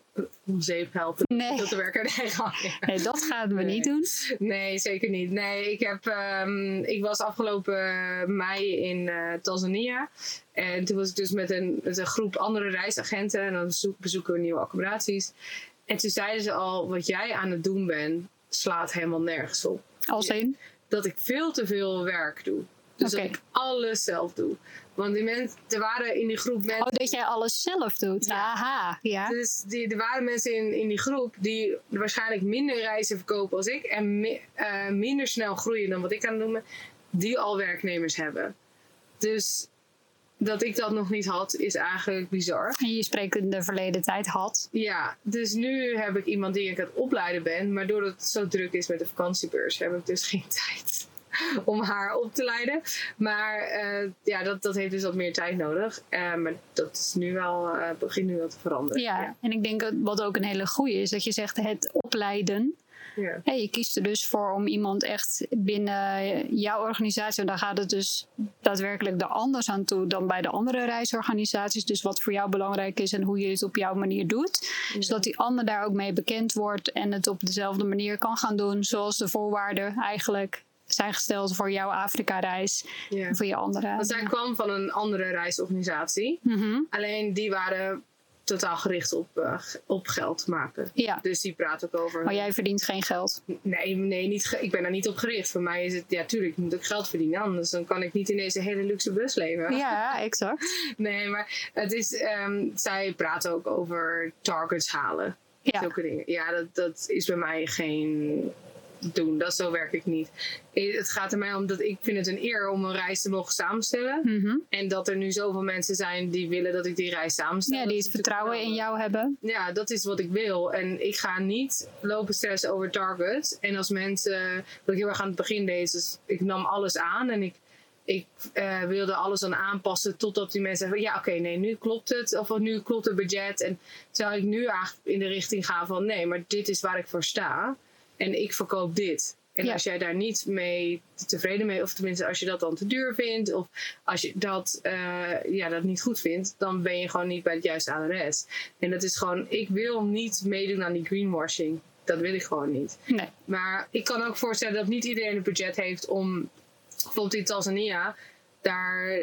om zeep helpen. Nee. Dat werken. Nee. Nee, dat gaan we Nee. niet doen. Nee, zeker niet. Nee, ik, heb, ehm, ik was afgelopen mei in eh, Tanzania. En toen was ik dus met een, met een groep andere reisagenten. En dan bezoek- bezoeken we nieuwe accommodaties. En toen zeiden ze al, wat jij aan het doen bent, slaat helemaal nergens op. Als in. Dat ik veel te veel werk doe. Dus dat ik alles zelf doe. Want die mensen, er waren in die groep mensen. Oh, dat jij alles zelf doet. Ja. Aha, ja. Dus die, er waren mensen in, in die groep die waarschijnlijk minder reizen verkopen als ik. En mi- eh, minder snel groeien dan wat ik aan het doen ben. Die al werknemers hebben. Dus dat ik dat nog niet had, is eigenlijk bizar. En je spreekt in de verleden tijd had. Ja, dus nu heb ik iemand die ik aan het opleiden ben. Maar doordat het zo druk is met de vakantiebeurs, heb ik dus geen tijd om haar op te leiden. Maar eh, ja, dat, dat heeft dus wat meer tijd nodig. Eh, maar dat is nu wel, eh, begint nu wel te veranderen. Ja. en ik denk wat ook een hele goede is, dat je zegt het opleiden. Ja. Hey, je kiest er dus voor om iemand echt binnen jouw organisatie, en dan gaat het dus daadwerkelijk er anders aan toe dan bij de andere reisorganisaties. Dus wat voor jou belangrijk is en hoe je het op jouw manier doet. Zodat die ander daar ook mee bekend wordt en het op dezelfde manier kan gaan doen, zoals de voorwaarden eigenlijk zijn gesteld voor jouw Afrika-reis Ja. en voor je andere. Want zij kwam van een andere reisorganisatie. Mhm. Alleen die waren totaal gericht op, eh, op geld maken. Ja, Dus die praat ook over. maar jij verdient geen geld. Nee, nee niet ik ben daar niet op gericht. Voor mij is het, ja, tuurlijk, ik moet ook geld verdienen. Anders dan kan ik niet in deze hele luxe bus leven. Ja, exact. Nee, maar het is, ehm, zij praten ook over targets halen. Ja. Zulke dingen. Ja, dat, dat is bij mij geen doen. Dat zo werk ik niet. Het gaat er mij om dat ik vind het een eer om een reis te mogen samenstellen. Mhm. En dat er nu zoveel mensen zijn die willen dat ik die reis samenstel. Ja, die het vertrouwen in jou hebben. Ja, dat is wat ik wil. En ik ga niet lopen stressen over targets. En als mensen, wat ik heel erg aan het begin deed, dus ik nam alles aan en ik, ik eh, wilde alles dan aanpassen totdat die mensen zeggen, ja oké, nee, nu klopt het. Of nu klopt het budget. En terwijl ik nu eigenlijk in de richting ga van, nee, maar dit is waar ik voor sta. En ik verkoop dit. En Ja. als jij daar niet mee tevreden mee, of tenminste als je dat dan te duur vindt, of als je dat, eh, ja, dat niet goed vindt, dan ben je gewoon niet bij het juiste adres. En dat is gewoon, ik wil niet meedoen aan die greenwashing. Dat wil ik gewoon niet. Nee. Maar ik kan ook voorstellen dat niet iedereen het budget heeft om, bijvoorbeeld in Tanzania, daar,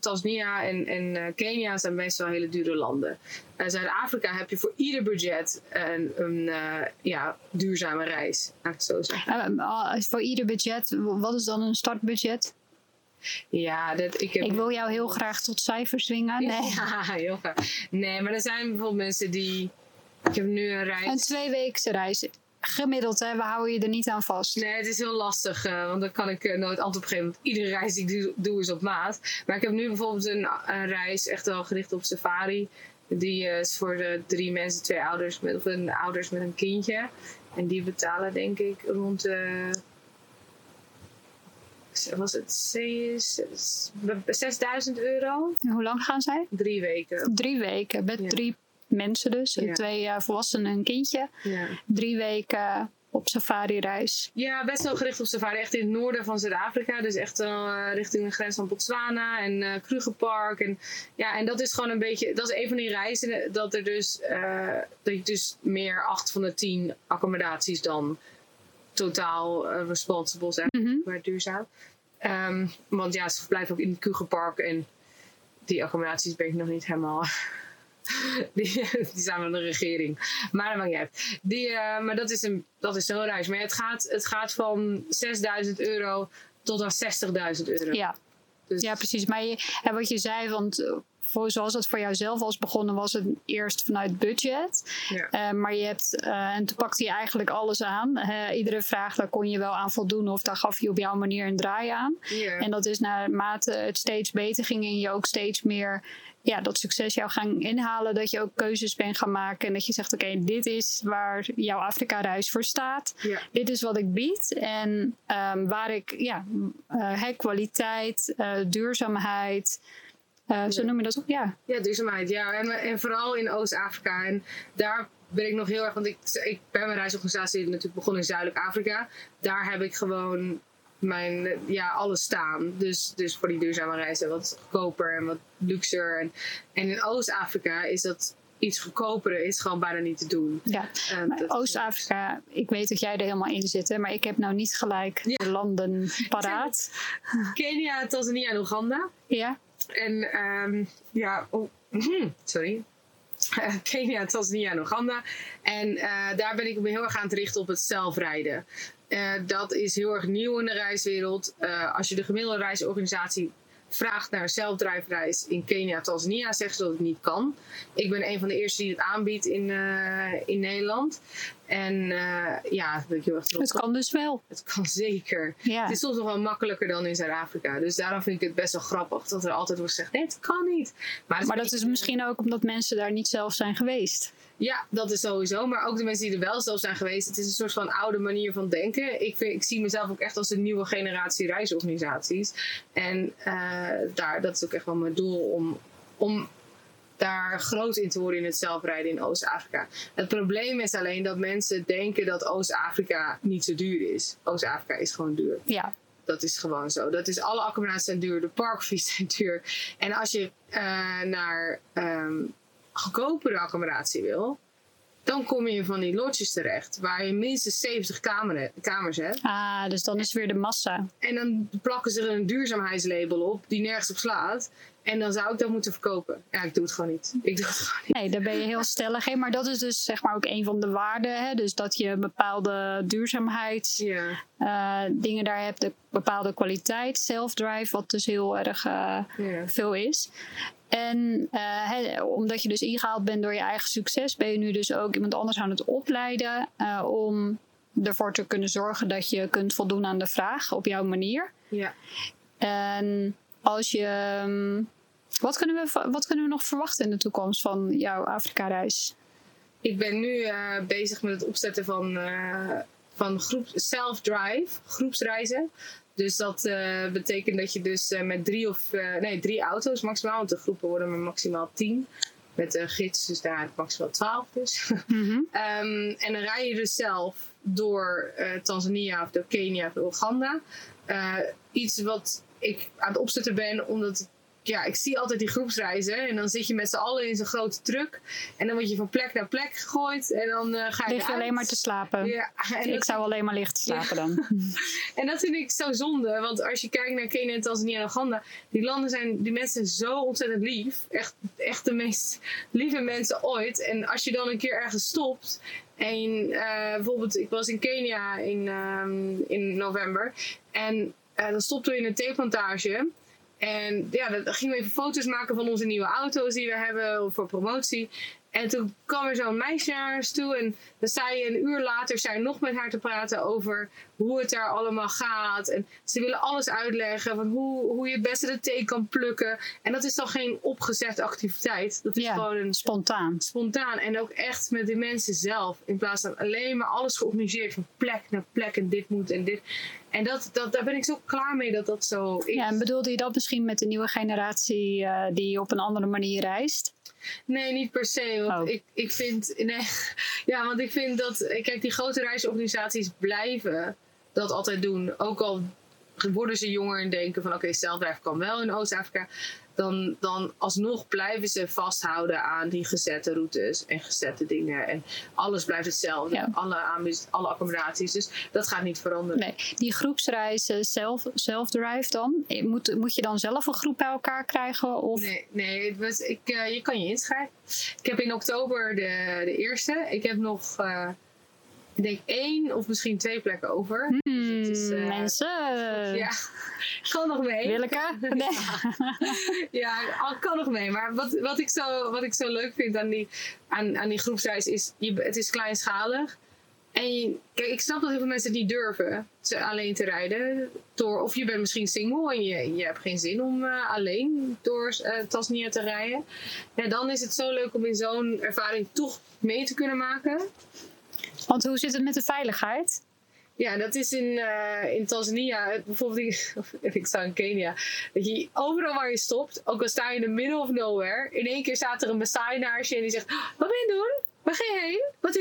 Tanzania en, en eh, Kenia zijn wel hele dure landen. In Zuid-Afrika heb je voor ieder budget een, een eh, ja, duurzame reis, laat ik het zo zeggen. Eh, voor ieder budget, wat is dan een startbudget? Ja, dat, ik heb... Ik wil jou heel graag tot cijfers dwingen. Nee. Ja, heel graag. Nee, maar er zijn bijvoorbeeld mensen die... Ik heb nu een reis... Een tweeweekse reis. Gemiddeld, hè? we houden je er niet aan vast. Nee, het is heel lastig, eh, want dan kan ik eh, nooit antwoord geven. Want iedere reis die ik doe, doe is op maat. Maar ik heb nu bijvoorbeeld een, een reis echt wel gericht op safari. Die eh, is voor de drie mensen, twee ouders met, of een ouders met een kindje. En die betalen denk ik rond de... Was het zes- zes- 6000 euro? En Hoe lang gaan zij? Drie weken. Drie weken, met Ja. drie mensen dus. Ja. Twee volwassenen en een kindje. Ja. Drie weken op safari-reis. Ja, best wel gericht op safari. Echt in het noorden van Zuid-Afrika. Dus echt eh, richting de grens van Botswana en eh Krugerpark. En, ja, en dat is gewoon een beetje... Dat is een van die reizen dat er dus... eh, dat je dus meer acht van de tien accommodaties dan totaal responsible zijn. Mhm. Maar duurzaam. Ehm, want ja, ze verblijven ook in het Krugerpark. En die accommodaties ben ik nog niet helemaal... Die, die zijn van de regering. Maar dat maakt niet uit. Die, eh, maar dat is, een, dat is zo'n reis. Maar het gaat, het gaat van 6000 euro tot aan 60.000 euro. Ja. Dus, ja, precies. Maar je, en wat je zei, want eh, voor, zoals het voor jou zelf was begonnen, was het eerst vanuit budget. Ja. Eh, maar je hebt, eh, en toen pakte je eigenlijk alles aan. Iedere vraag, daar kon je wel aan voldoen of daar gaf je op jouw manier een draai aan. Ja. En dat is naarmate het steeds beter ging en je ook steeds meer ja, dat succes jou gaan inhalen. Dat je ook keuzes bent gaan maken. En dat je zegt, oké, dit is waar jouw Afrika-reis voor staat. Ja. Dit is wat ik bied. En ehm, waar ik, ja, hè, kwaliteit, duurzaamheid. Eh, Zo noem je dat ook, ja. Ja, duurzaamheid. Ja, en, en vooral in Oost-Afrika. En daar ben ik nog heel erg... Want ik, ik ben mijn reisorganisatie natuurlijk begonnen in Zuidelijk Afrika. Daar heb ik gewoon mijn, eh, ja, alles staan. Dus, dus voor die duurzame reizen wat goedkoper en wat luxer. En, en in Oost-Afrika is dat iets goedkoper is gewoon bijna niet te doen. ja. En Maar dat- Oost-Afrika, ik weet dat jij er helemaal in zit, hè, maar ik heb nou niet gelijk Ja. de landen paraat. Kenia, Tanzania en Oeganda. Ja, En ehm, ja, oh, sorry. Uh, Kenia, Tanzania en Oeganda. En daar ben ik me heel erg aan het richten op het zelfrijden. dat is heel erg nieuw in de reiswereld. als je de gemiddelde reisorganisatie vraagt naar zelfdrijfreis in Kenia, Tanzania, zegt ze dat het niet kan. Ik ben een van de eerste die het aanbiedt in, uh, in Nederland. En uh, ja, weet je Het kan dus wel. Het kan zeker. Ja. Het is soms nog wel makkelijker dan in Zuid-Afrika. Dus daarom vind ik het best wel grappig dat er altijd wordt gezegd: nee, het kan niet. Maar, maar dat is misschien ook omdat mensen daar niet zelf zijn geweest. Ja, dat is sowieso. Maar ook de mensen die er wel zelf zijn geweest. Het is een soort van oude manier van denken. Ik, vind, ik zie mezelf ook echt als een nieuwe generatie reisorganisaties. En uh, daar, dat is ook echt wel mijn doel om, om daar groot in te worden in het zelfrijden in Oost-Afrika. Het probleem is alleen dat mensen denken dat Oost-Afrika niet zo duur is. Oost-Afrika is gewoon duur. Ja. Dat is gewoon zo. Dat is, alle accommodaties zijn duur, de parkfees zijn duur. En als je uh, naar um, goedkopere accommodatie wil, dan kom je van die lodges terecht, waar je minstens 70 kamers hebt. Ah, dus dan is weer de massa. En dan plakken ze er een duurzaamheidslabel op, die nergens op slaat. En dan zou ik dat moeten verkopen. Ja, ik doe het gewoon niet. Ik doe het gewoon niet. Nee, daar ben je heel stellig in. Maar dat is dus zeg maar ook een van de waarden. Hè? Dus dat je bepaalde duurzaamheidsdingen uh, dingen daar hebt. De bepaalde kwaliteit, self-drive, wat dus heel erg uh, ja. veel is. En uh, omdat je dus ingehaald bent door je eigen succes, ben je nu dus ook iemand anders aan het opleiden uh, om ervoor te kunnen zorgen dat je kunt voldoen aan de vraag op jouw manier. Ja. En als je. Um, wat, kunnen we, wat kunnen we nog verwachten in de toekomst van jouw Afrika-reis? Ik ben nu uh, bezig met het opzetten van, van groep self-drive, groepsreizen. Dus dat uh, betekent dat je dus uh, met drie of uh, nee, drie auto's maximaal, want de groepen worden maar maximaal tien. Met een gids, dus daar maximaal twaalf dus. Mm -hmm. um, en dan rij je dus zelf door Tanzania of door Kenia of Oeganda. iets wat ik aan het opzetten ben, omdat ja, ik zie altijd die groepsreizen. En dan zit je met z'n allen in zo'n grote truck. En dan word je van plek naar plek gegooid. En dan uh, ga je. Lig je alleen maar te slapen. Ja, en ik zou alleen maar licht te slapen dan. en dat vind ik zo zonde. Want als je kijkt naar Kenia, Tanzania en Oeganda. Die landen zijn, die mensen zijn zo ontzettend lief. Echt, echt de meest lieve mensen ooit. En als je dan een keer ergens stopt. En uh, bijvoorbeeld, ik was in Kenia in, um, in november. En uh, dan stopte we in een theeplantage. En ja, dan gingen we even foto's maken van onze nieuwe auto's die we hebben voor promotie. En toen kwam er zo'n meisje naar ons toe. En dan sta je een uur later zijn nog met haar te praten over hoe het daar allemaal gaat. En ze willen alles uitleggen van hoe, hoe je het beste de thee kan plukken. En dat is dan geen opgezette activiteit. Dat is gewoon een spontaan. Spontaan. En ook echt met de mensen zelf. In plaats van alleen maar alles georganiseerd van plek naar plek en dit moet en dit. En dat, dat, daar ben ik zo klaar mee dat dat zo is. Ja, en bedoelde je dat misschien met de nieuwe generatie uh, die op een andere manier reist? Nee, niet per se. Want oh. ik, ik vind. Nee, ja, want ik vind dat. Kijk, die grote reisorganisaties blijven dat altijd doen. Ook al worden ze jonger en denken van oké, okay, zelfdrijf kan wel in Oost-Afrika dan, dan alsnog blijven ze vasthouden aan die gezette routes en gezette dingen. En alles blijft hetzelfde. Alle, alle accommodaties. Dus dat gaat niet veranderen. Nee, die groepsreizen zelf, drive dan? Moet, moet je dan zelf een groep bij elkaar krijgen? Of? Nee, nee was, ik, uh, je kan je inschrijven. Ik heb in oktober de, de eerste. Ik heb nog. Uh, ik denk één of misschien twee plekken over. Hmm, dus is, uh, mensen. Ja, kan nog mee. Willeke? Nee. ja, kan nog mee. Maar wat, wat, ik zo, wat ik zo leuk vind aan die, aan, aan die groepsreis is, je, het is kleinschalig. En je, kijk, ik snap dat heel veel mensen die durven alleen te rijden. Door, of je bent misschien single en je, je hebt geen zin om uh, alleen door uh, Tasnia te rijden. Ja, dan is het zo leuk om in zo'n ervaring toch mee te kunnen maken. Want hoe zit het met de veiligheid? Ja, dat is in, uh, in Tanzania, bijvoorbeeld in, ik sta in Kenia, dat je overal waar je stopt, ook al sta je in the middle of nowhere, in één keer staat er een Maasai naast je en die zegt, wat ben je doen? Waar ga je heen? Wat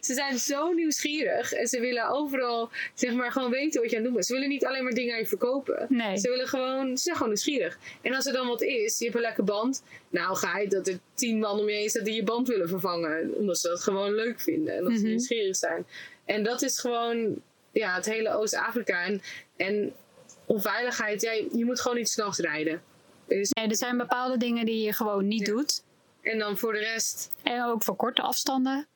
ze zijn zo nieuwsgierig en ze willen overal zeg maar gewoon weten wat je aan het doen bent. Ze willen niet alleen maar dingen aan je verkopen. Nee. Ze willen gewoon, ze zijn gewoon nieuwsgierig. En als er dan wat is, je hebt een lekker band. Nou ga je dat er tien man om je heen staat die je band willen vervangen. Omdat ze dat gewoon leuk vinden en dat ze mhm. nieuwsgierig zijn. En dat is gewoon ja, het hele Oost-Afrika. En, en onveiligheid, ja, je moet gewoon niet s'nachts rijden. Dus... Nee, er zijn bepaalde dingen die je gewoon niet doet. En dan voor de rest. En ook voor korte afstanden.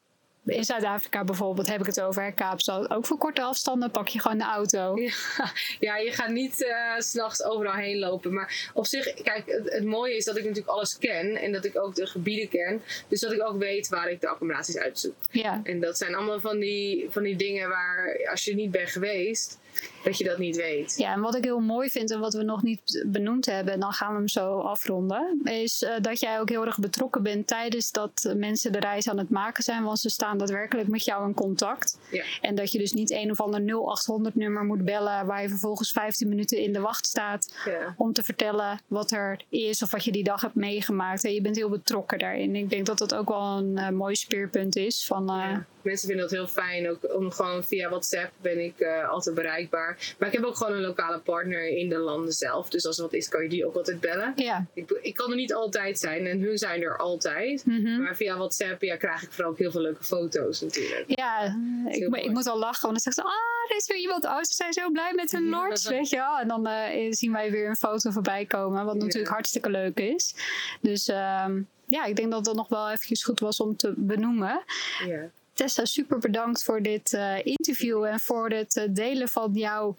In Zuid-Afrika bijvoorbeeld heb ik het over, Kaapstad. Ook voor korte afstanden pak je gewoon de auto. Ja, ja je gaat niet uh, s'nachts overal heen lopen. Maar op zich, kijk, het, het, mooie is dat ik natuurlijk alles ken. En dat ik ook de gebieden ken. Dus dat ik ook weet waar ik de accommodaties uitzoek. Ja. En dat zijn allemaal van die, van die dingen waar, als je niet bent geweest dat je dat niet weet. Ja, en wat ik heel mooi vind en wat we nog niet benoemd hebben, en dan gaan we hem zo afronden, is uh, dat jij ook heel erg betrokken bent tijdens dat mensen de reis aan het maken zijn, want ze staan daadwerkelijk met jou in contact. Ja. En dat je dus niet een of ander 0800 nummer moet bellen waar je vervolgens 15 minuten in de wacht staat ja. om te vertellen wat er is of wat je die dag hebt meegemaakt. En je bent heel betrokken daarin. Ik denk dat dat ook wel een uh, mooi speerpunt is van. Uh, ja. Mensen vinden dat heel fijn. Ook om gewoon via WhatsApp ben ik uh, altijd bereikbaar. Maar ik heb ook gewoon een lokale partner in de landen zelf. Dus als er wat is, kan je die ook altijd bellen. Ja. Ik, ik kan er niet altijd zijn en hun zijn er altijd. Mm -hmm. Maar via WhatsApp ja, krijg ik vooral ook heel veel leuke foto's natuurlijk. Ja, ik, ik, moet al lachen. Want dan zegt ze, ah, er is weer iemand. Oh, ze zijn zo blij met hun lords, weet je wel. En dan uh, zien wij weer een foto voorbij komen. Wat natuurlijk Ja. hartstikke leuk is. Dus ehm, ja, ik denk dat dat nog wel eventjes goed was om te benoemen. Ja. Tessa, super bedankt voor dit uh, interview en voor het uh, delen van jouw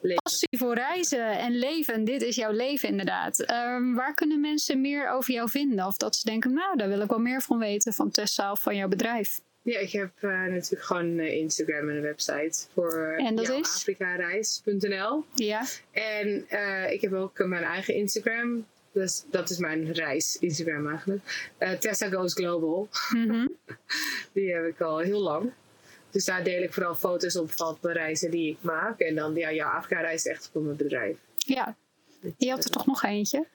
Leven. passie voor reizen en leven. Dit is jouw leven inderdaad. Um, waar kunnen mensen meer over jou vinden? Of dat ze denken, nou, daar wil ik wel meer van weten van Tessa of van jouw bedrijf. Ja, ik heb uh, natuurlijk gewoon Instagram en een website voor en dat is? afrikareis.nl. Ja. En ik heb ook mijn eigen Instagram. Dus dat is mijn reis Instagram eigenlijk. Uh, Tessa Goes Global. Mm -hmm. Die heb ik al heel lang. Dus daar deel ik vooral foto's op van de reizen die ik maak. En dan, ja, ja Afrika reis echt voor mijn bedrijf. Ja. Je had er toch nog eentje?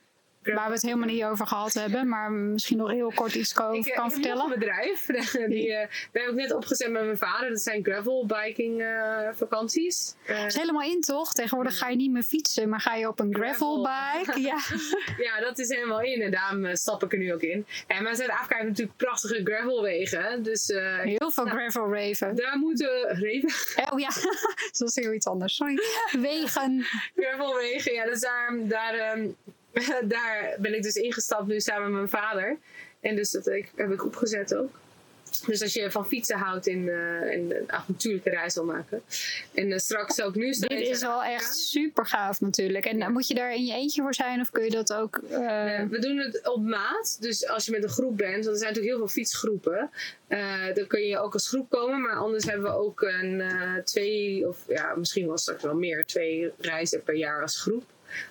Waar we het helemaal niet over gehad hebben, maar misschien nog heel kort iets over ik, kan ik vertellen. Ik heb een bedrijf. Die, uh, we hebben ook net opgezet met mijn vader. Dat zijn gravel biking uh, vakanties. Uh, dat is helemaal in toch? Tegenwoordig ga je niet meer fietsen, maar ga je op een gravel, gravel bike. ja. ja, dat is helemaal in. En daarom stap ik er nu ook in. En maar Zuid-Afrika heeft natuurlijk prachtige gravelwegen. Dus, heel veel nou, gravel raven. Daar moeten reven. Oh ja, dat is heel iets anders. Sorry. Wegen. Gravelwegen, ja. Dus daar, daar um, daar ben ik dus ingestapt nu samen met mijn vader. En dus dat ik, heb ik opgezet ook. Dus als je van fietsen houdt en, uh, en een avontuurlijke reis wil maken. En uh, straks ook nu... Dit is wel echt super gaaf natuurlijk. En ja. moet je daar in je eentje voor zijn of kun je dat ook... Uh... We doen het op maat. Dus als je met een groep bent, want er zijn natuurlijk heel veel fietsgroepen. dan kun je ook als groep komen. Maar anders hebben we ook een twee, of ja, misschien wel straks wel meer, twee reizen per jaar als groep.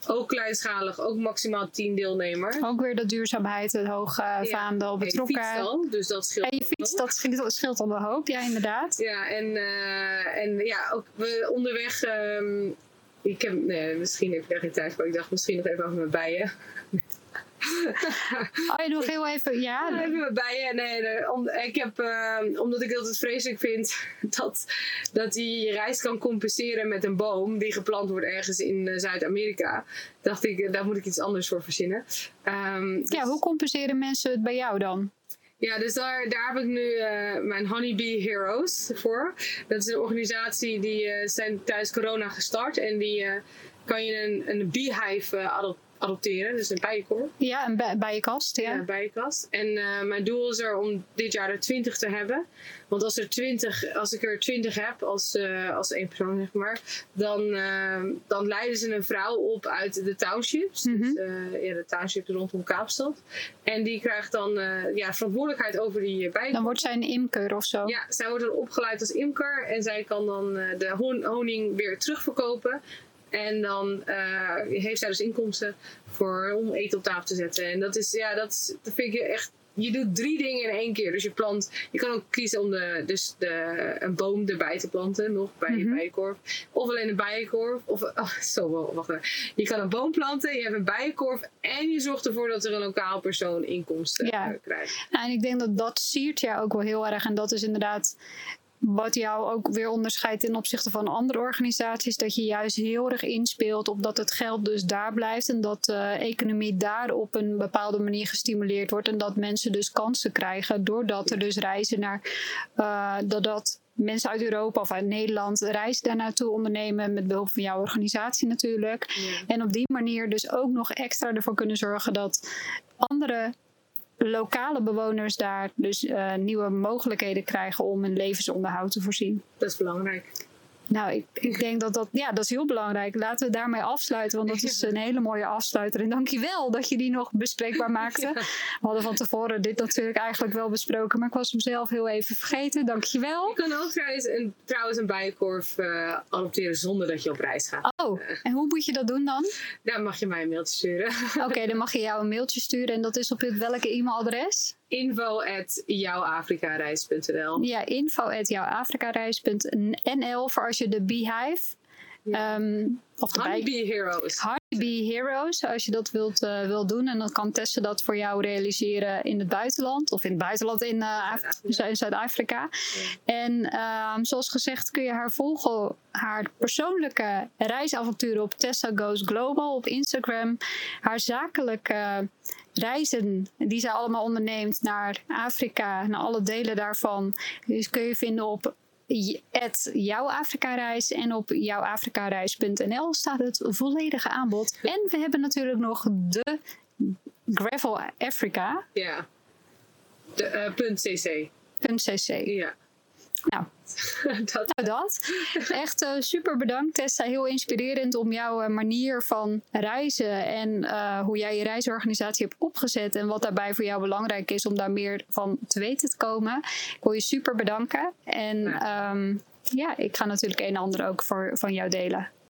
Ook kleinschalig, ook maximaal 10 deelnemers. Ook weer de duurzaamheid, het hoge vaandel, betrokken. Dan, dus dat scheelt. En je fiets, dat scheelt, scheelt de hoop, ja, inderdaad. Ja, en, uh, en ja, ook we onderweg. Um, ik heb, nee, misschien heb ik daar geen tijd voor. Ik dacht misschien nog even over mijn bijen. oh, je nog heel even, ja. ja even bijen. Nee, om, ik heb, uh, omdat ik altijd vreselijk vind dat, dat je je reis kan compenseren met een boom die geplant wordt ergens in uh, Zuid-Amerika. Dacht ik, daar moet ik iets anders voor verzinnen. Um, dus... Ja, hoe compenseren mensen het bij jou dan? Ja, dus daar, daar heb ik nu uh, mijn Honeybee Heroes voor. Dat is een organisatie die zijn tijdens corona gestart. En die kan je een, een beehive adopteren adopteren, dus een bijenkorf. Ja, een bij bijenkast. Ja, ja een bijenkast. En uh, mijn doel is er om dit jaar er 20 te hebben. Want als, er 20, als ik er 20 heb, als, uh, als één persoon zeg maar, dan, uh, dan leiden ze een vrouw op uit de townships. Mhm. Mm -hmm. dus, ja, de townships rondom Kaapstad. En die krijgt dan ja, verantwoordelijkheid over die bijenkorf. Dan wordt zij een imker of zo? Ja, zij wordt dan opgeleid als imker. En zij kan dan de honing weer terugverkopen. En dan uh, heeft zij dus inkomsten voor, om eten op tafel te zetten. En dat is, ja, dat, vind ik echt. Je doet drie dingen in één keer. Dus je plant. Je kan ook kiezen om de, dus de, een boom erbij te planten, nog bij Mhm. je bijenkorf. Of alleen een bijenkorf. Of, oh, zo, wacht even. Je kan een boom planten, je hebt een bijenkorf. En je zorgt ervoor dat er een lokaal persoon inkomsten Ja. uh, krijgt. Nou, en ik denk dat dat siert jou ook wel heel erg. En dat is inderdaad wat jou ook weer onderscheidt ten opzichte van andere organisaties. Dat je juist heel erg inspeelt op dat het geld dus daar blijft. En dat de economie daar op een bepaalde manier gestimuleerd wordt. En dat mensen dus kansen krijgen doordat er dus reizen naar... Uh, dat dat mensen uit Europa of uit Nederland reizen daar naartoe ondernemen. Met behulp van jouw organisatie natuurlijk. Ja. En op die manier dus ook nog extra ervoor kunnen zorgen dat andere lokale bewoners daar dus uh, nieuwe mogelijkheden krijgen om hun levensonderhoud te voorzien. Dat is belangrijk. Nou, ik, ik denk dat dat, ja, dat is heel belangrijk. Laten we daarmee afsluiten, want dat is een hele mooie afsluiter. En dankjewel dat je die nog bespreekbaar maakte. We hadden van tevoren dit natuurlijk eigenlijk wel besproken, maar ik was hem zelf heel even vergeten. Dankjewel. Je kan ook trouwens een, trouwens een bijenkorf uh, adopteren zonder dat je op reis gaat. Oh, en hoe moet je dat doen dan? Dan mag je mij een mailtje sturen. Oké, dan mag je jou een mailtje sturen en dat is op welke e-mailadres? Info at jouwafrikareis.nl Ja, info at jouwafrikareis.nl voor als je de Beehive... Ja. Um, of de Honeybee Heroes. Honeybee Heroes, als je dat wilt, uh, wilt doen. En dan kan Tessa dat voor jou realiseren in het buitenland. Of in het buitenland in uh, Zuid-Afrika. En uh, zoals gezegd kun je haar volgen. Haar persoonlijke reisavonturen op Tessa Goes Global op Instagram. Haar zakelijke reizen die zij allemaal onderneemt naar Afrika, naar alle delen daarvan, dus kun je vinden op jouw Afrika-reis en op jouwafrikareis.nl staat het volledige aanbod. En we hebben natuurlijk nog de Gravel Africa. Ja, de uh, .cc. .cc. Ja. Nou, dat. Nou, dat. Echt uh, super bedankt Tessa. Heel inspirerend om jouw uh, manier van reizen en uh, hoe jij je reisorganisatie hebt opgezet en wat daarbij voor jou belangrijk is om daar meer van te weten te komen. Ik wil je super bedanken. En ja, um, ja ik ga natuurlijk een en ander ook voor, van jou delen.